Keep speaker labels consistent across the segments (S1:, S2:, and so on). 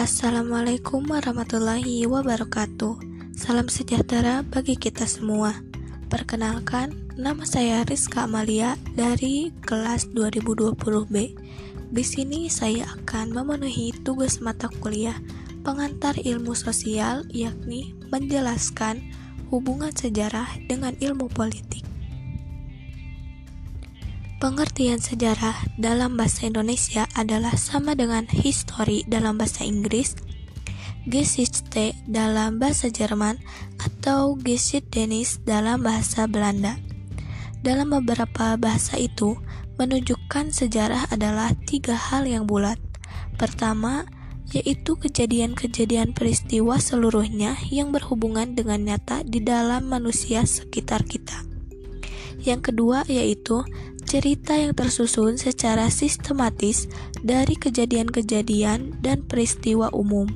S1: Assalamualaikum warahmatullahi wabarakatuh. Salam sejahtera bagi kita semua. Perkenalkan, nama saya Rizka Amalia dari kelas 2020B. Di sini saya akan memenuhi tugas mata kuliah pengantar ilmu sosial yakni menjelaskan hubungan sejarah dengan ilmu politik. Pengertian sejarah dalam bahasa Indonesia adalah sama dengan history dalam bahasa Inggris, Geschichte dalam bahasa Jerman, atau Geschiedenis dalam bahasa Belanda. Dalam beberapa bahasa itu, menunjukkan sejarah adalah tiga hal yang bulat. Pertama, yaitu kejadian-kejadian peristiwa seluruhnya yang berhubungan dengan nyata di dalam manusia sekitar kita. Yang kedua yaitu cerita yang tersusun secara sistematis dari kejadian-kejadian dan peristiwa umum.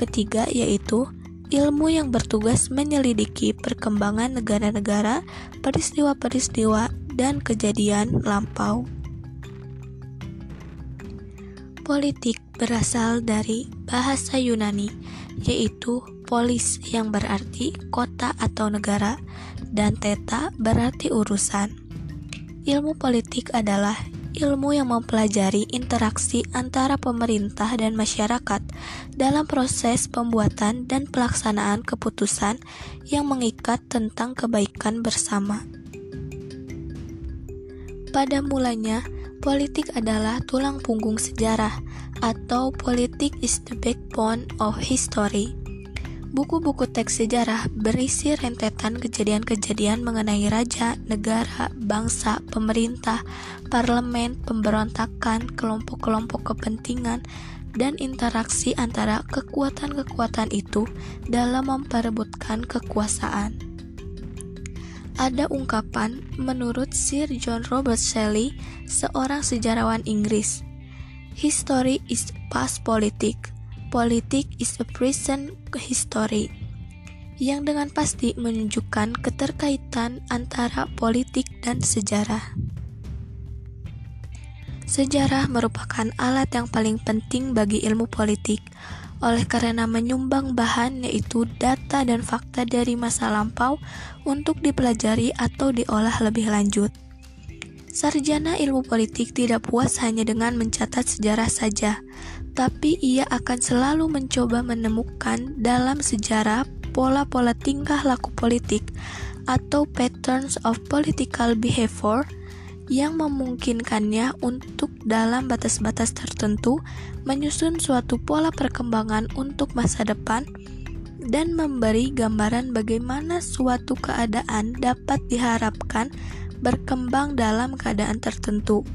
S1: Ketiga yaitu ilmu yang bertugas menyelidiki perkembangan negara-negara, peristiwa-peristiwa, dan kejadian lampau. Politik berasal dari bahasa Yunani, yaitu polis yang berarti kota atau negara, dan teta berarti urusan. Ilmu politik adalah ilmu yang mempelajari interaksi antara pemerintah dan masyarakat dalam proses pembuatan dan pelaksanaan keputusan yang mengikat tentang kebaikan bersama. Pada mulanya, politik adalah tulang punggung sejarah, atau politik is the backbone of history. Buku-buku teks sejarah berisi rentetan kejadian-kejadian mengenai raja, negara, bangsa, pemerintah, parlemen, pemberontakan, kelompok-kelompok kepentingan, dan interaksi antara kekuatan-kekuatan itu dalam memperebutkan kekuasaan. Ada ungkapan menurut Sir John Robert Shelley, seorang sejarawan Inggris. History is past politics politik is a present history yang dengan pasti menunjukkan keterkaitan antara politik dan sejarah. Sejarah merupakan alat yang paling penting bagi ilmu politik, oleh karena menyumbang bahan yaitu data dan fakta dari masa lampau untuk dipelajari atau diolah lebih lanjut. Sarjana ilmu politik tidak puas hanya dengan mencatat sejarah saja, tapi ia akan selalu mencoba menemukan dalam sejarah pola-pola tingkah laku politik atau patterns of political behavior yang memungkinkannya untuk dalam batas-batas tertentu menyusun suatu pola perkembangan untuk masa depan dan memberi gambaran bagaimana suatu keadaan dapat diharapkan berkembang dalam keadaan tertentu.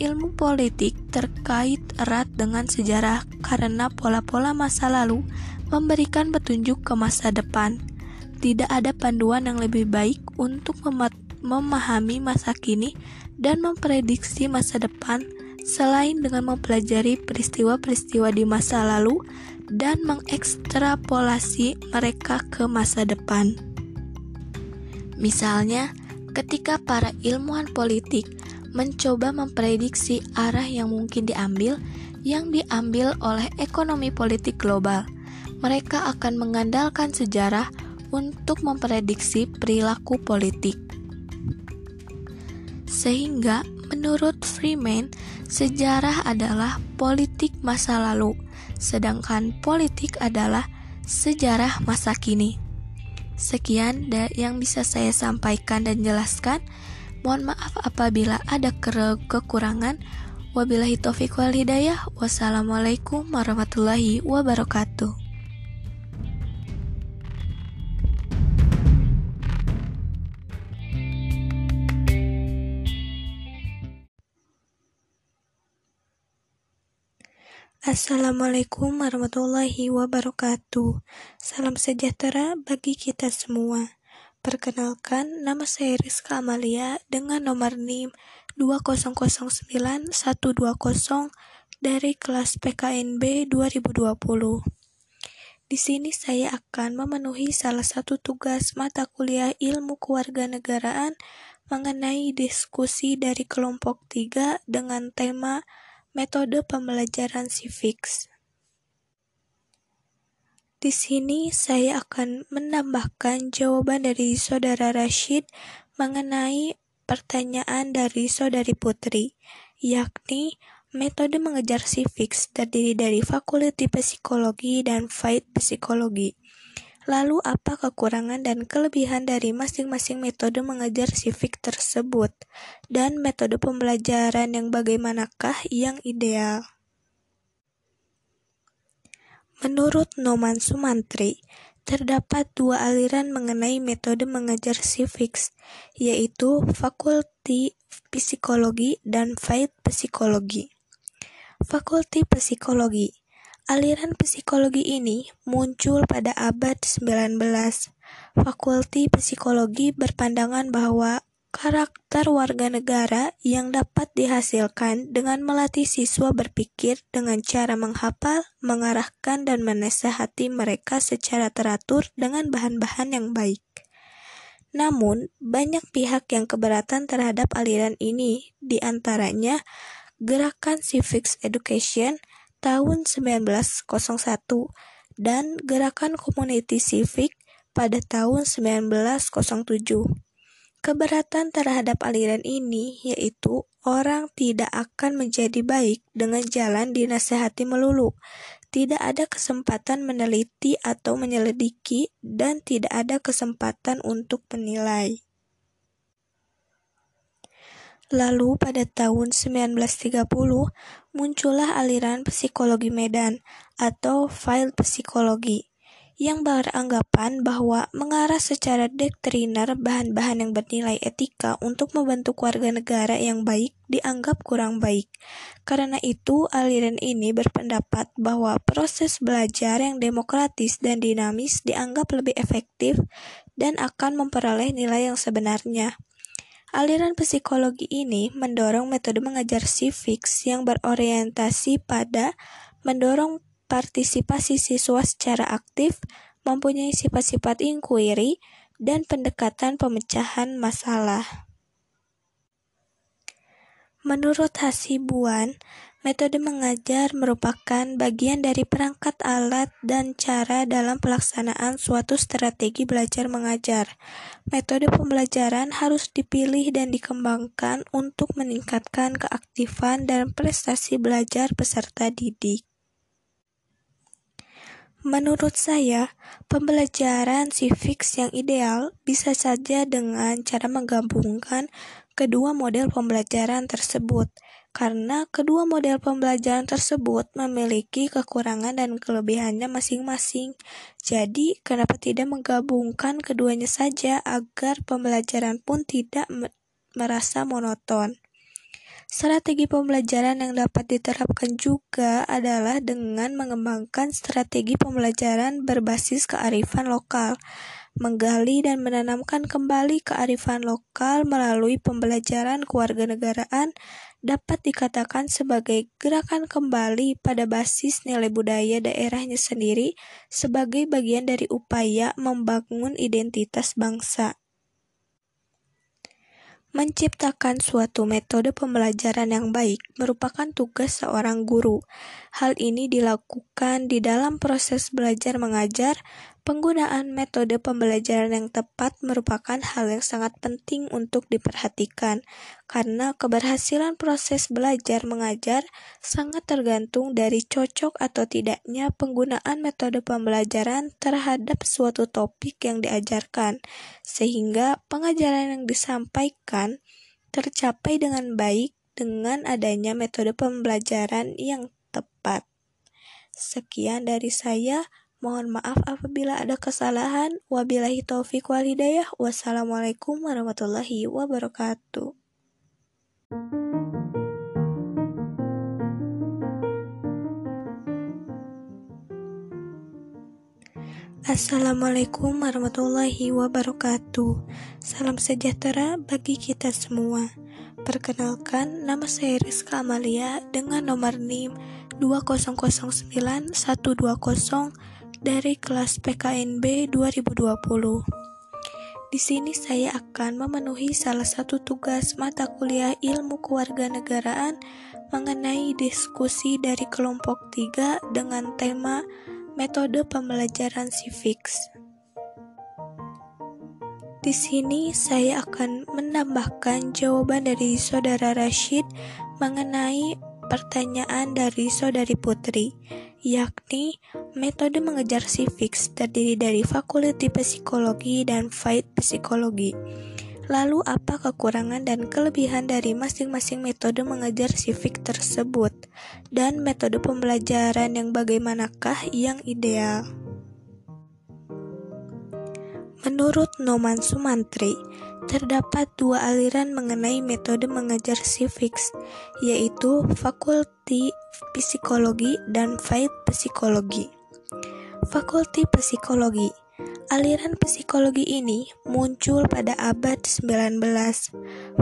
S1: Ilmu politik terkait erat dengan sejarah karena pola-pola masa lalu memberikan petunjuk ke masa depan. Tidak ada panduan yang lebih baik untuk memahami masa kini dan memprediksi masa depan selain dengan mempelajari peristiwa-peristiwa di masa lalu dan mengekstrapolasi mereka ke masa depan. Misalnya, ketika para ilmuwan politik mencoba memprediksi arah yang mungkin diambil yang diambil oleh ekonomi politik global. Mereka akan mengandalkan sejarah untuk memprediksi perilaku politik. Sehingga menurut Freeman, sejarah adalah politik masa lalu, sedangkan politik adalah sejarah masa kini. Sekian yang bisa saya sampaikan dan jelaskan. Mohon maaf apabila ada kekurangan. Wabillahi taufiq wal hidayah. Wassalamualaikum warahmatullahi wabarakatuh. Assalamualaikum warahmatullahi wabarakatuh. Salam sejahtera bagi kita semua. Perkenalkan, nama saya Rizka Amalia dengan nomor NIM 2009120 dari kelas PKNB 2020. Di sini saya akan memenuhi salah satu tugas mata kuliah ilmu kewarganegaraan mengenai diskusi dari kelompok 3 dengan tema metode pembelajaran civics. Di sini saya akan menambahkan jawaban dari Saudara Rashid mengenai pertanyaan dari Saudari Putri, yakni metode mengejar civics terdiri dari fakulti psikologi dan fight psikologi. Lalu apa kekurangan dan kelebihan dari masing-masing metode mengejar civic tersebut? Dan metode pembelajaran yang bagaimanakah yang ideal? Menurut Noman Sumantri, terdapat dua aliran mengenai metode mengajar civics, yaitu Fakulti Psikologi dan Fight Psikologi. Fakulti Psikologi Aliran psikologi ini muncul pada abad 19. Fakulti Psikologi berpandangan bahwa Karakter warga negara yang dapat dihasilkan dengan melatih siswa berpikir dengan cara menghafal, mengarahkan, dan menasehati mereka secara teratur dengan bahan-bahan yang baik. Namun, banyak pihak yang keberatan terhadap aliran ini, di antaranya Gerakan Civics Education tahun 1901 dan Gerakan Community Civic pada tahun 1907. Keberatan terhadap aliran ini yaitu orang tidak akan menjadi baik dengan jalan dinasehati melulu. Tidak ada kesempatan meneliti atau menyelidiki dan tidak ada kesempatan untuk menilai. Lalu pada tahun 1930 muncullah aliran psikologi Medan atau file psikologi yang beranggapan bahwa mengarah secara doktriner bahan-bahan yang bernilai etika untuk membentuk warga negara yang baik dianggap kurang baik. Karena itu, aliran ini berpendapat bahwa proses belajar yang demokratis dan dinamis dianggap lebih efektif dan akan memperoleh nilai yang sebenarnya. Aliran psikologi ini mendorong metode mengajar civics yang berorientasi pada mendorong partisipasi siswa secara aktif, mempunyai sifat-sifat inquiry, dan pendekatan pemecahan masalah. Menurut Hasibuan, metode mengajar merupakan bagian dari perangkat alat dan cara dalam pelaksanaan suatu strategi belajar mengajar. Metode pembelajaran harus dipilih dan dikembangkan untuk meningkatkan keaktifan dan prestasi belajar peserta didik. Menurut saya, pembelajaran civics yang ideal bisa saja dengan cara menggabungkan kedua model pembelajaran tersebut, karena kedua model pembelajaran tersebut memiliki kekurangan dan kelebihannya masing-masing. Jadi, kenapa tidak menggabungkan keduanya saja agar pembelajaran pun tidak merasa monoton? Strategi pembelajaran yang dapat diterapkan juga adalah dengan mengembangkan strategi pembelajaran berbasis kearifan lokal, menggali dan menanamkan kembali kearifan lokal melalui pembelajaran kewarganegaraan dapat dikatakan sebagai gerakan kembali pada basis nilai budaya daerahnya sendiri sebagai bagian dari upaya membangun identitas bangsa. Menciptakan suatu metode pembelajaran yang baik merupakan tugas seorang guru. Hal ini dilakukan di dalam proses belajar mengajar Penggunaan metode pembelajaran yang tepat merupakan hal yang sangat penting untuk diperhatikan, karena keberhasilan proses belajar mengajar sangat tergantung dari cocok atau tidaknya penggunaan metode pembelajaran terhadap suatu topik yang diajarkan, sehingga pengajaran yang disampaikan tercapai dengan baik dengan adanya metode pembelajaran yang tepat. Sekian dari saya. Mohon maaf apabila ada kesalahan. Wabillahi taufiq wal hidayah. Wassalamualaikum warahmatullahi wabarakatuh. Assalamualaikum warahmatullahi wabarakatuh. Salam sejahtera bagi kita semua. Perkenalkan, nama saya Rizka Amalia dengan nomor NIM 2009120 dari kelas PKNB 2020. Di sini saya akan memenuhi salah satu tugas mata kuliah ilmu kewarganegaraan mengenai diskusi dari kelompok 3 dengan tema Metode pembelajaran civics. Di sini saya akan menambahkan jawaban dari Saudara Rashid mengenai pertanyaan dari Saudari Putri, yakni metode mengejar civics terdiri dari fakulti psikologi dan fight psikologi. Lalu apa kekurangan dan kelebihan dari masing-masing metode mengajar civic tersebut? Dan metode pembelajaran yang bagaimanakah yang ideal? Menurut Noman Sumantri, terdapat dua aliran mengenai metode mengajar civics, yaitu Fakulti Psikologi dan Fight Psikologi. Fakulti Psikologi Aliran psikologi ini muncul pada abad 19.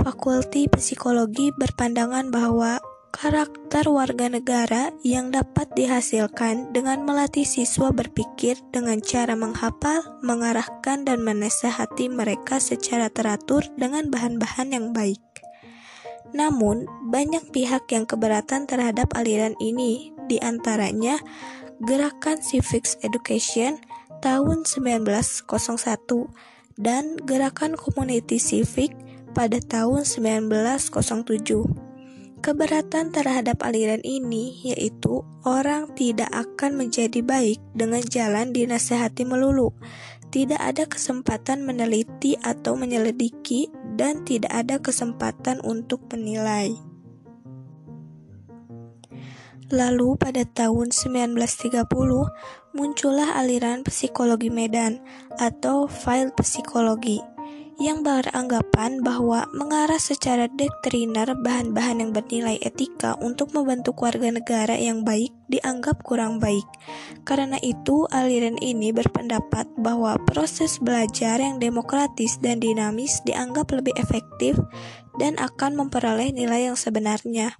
S1: Fakulti Psikologi berpandangan bahwa karakter warga negara yang dapat dihasilkan dengan melatih siswa berpikir dengan cara menghafal, mengarahkan, dan menasehati mereka secara teratur dengan bahan-bahan yang baik. Namun, banyak pihak yang keberatan terhadap aliran ini, di antaranya Gerakan Civics Education, tahun 1901 dan Gerakan Community Civic pada tahun 1907. Keberatan terhadap aliran ini yaitu orang tidak akan menjadi baik dengan jalan dinasehati melulu. Tidak ada kesempatan meneliti atau menyelidiki dan tidak ada kesempatan untuk menilai. Lalu pada tahun 1930 muncullah aliran psikologi Medan atau file psikologi yang beranggapan bahwa mengarah secara doktriner bahan-bahan yang bernilai etika untuk membentuk warga negara yang baik dianggap kurang baik. Karena itu, aliran ini berpendapat bahwa proses belajar yang demokratis dan dinamis dianggap lebih efektif dan akan memperoleh nilai yang sebenarnya.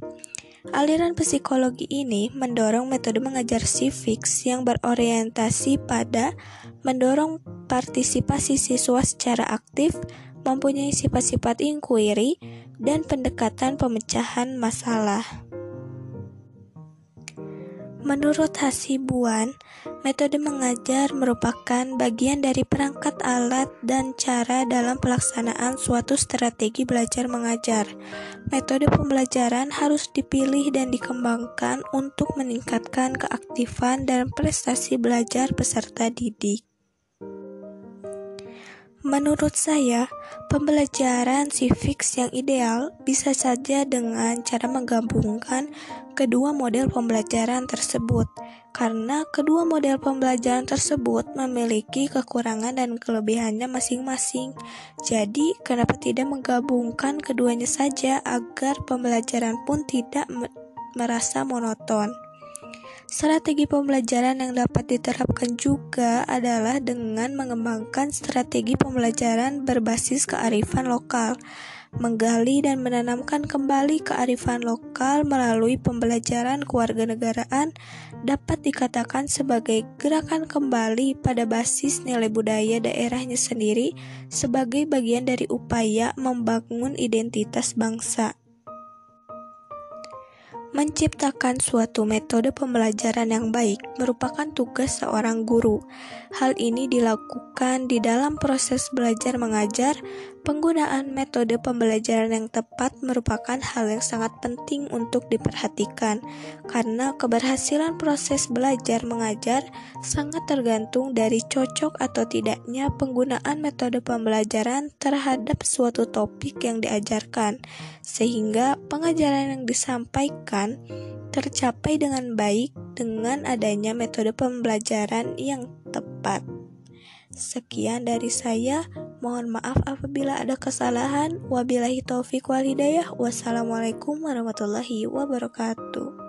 S1: Aliran psikologi ini mendorong metode mengajar civics yang berorientasi pada mendorong partisipasi siswa secara aktif, mempunyai sifat-sifat inquiry, dan pendekatan pemecahan masalah. Menurut Hasibuan, metode mengajar merupakan bagian dari perangkat alat dan cara dalam pelaksanaan suatu strategi belajar mengajar. Metode pembelajaran harus dipilih dan dikembangkan untuk meningkatkan keaktifan dan prestasi belajar peserta didik. Menurut saya, pembelajaran civics yang ideal bisa saja dengan cara menggabungkan kedua model pembelajaran tersebut, karena kedua model pembelajaran tersebut memiliki kekurangan dan kelebihannya masing-masing. Jadi, kenapa tidak menggabungkan keduanya saja agar pembelajaran pun tidak merasa monoton? Strategi pembelajaran yang dapat diterapkan juga adalah dengan mengembangkan strategi pembelajaran berbasis kearifan lokal, menggali dan menanamkan kembali kearifan lokal melalui pembelajaran kewarganegaraan dapat dikatakan sebagai gerakan kembali pada basis nilai budaya daerahnya sendiri sebagai bagian dari upaya membangun identitas bangsa. Menciptakan suatu metode pembelajaran yang baik merupakan tugas seorang guru. Hal ini dilakukan di dalam proses belajar mengajar. Penggunaan metode pembelajaran yang tepat merupakan hal yang sangat penting untuk diperhatikan, karena keberhasilan proses belajar mengajar sangat tergantung dari cocok atau tidaknya penggunaan metode pembelajaran terhadap suatu topik yang diajarkan, sehingga pengajaran yang disampaikan tercapai dengan baik dengan adanya metode pembelajaran yang tepat. Sekian dari saya. Mohon maaf apabila ada kesalahan. Wabillahi taufiq wal hidayah. Wassalamualaikum warahmatullahi wabarakatuh.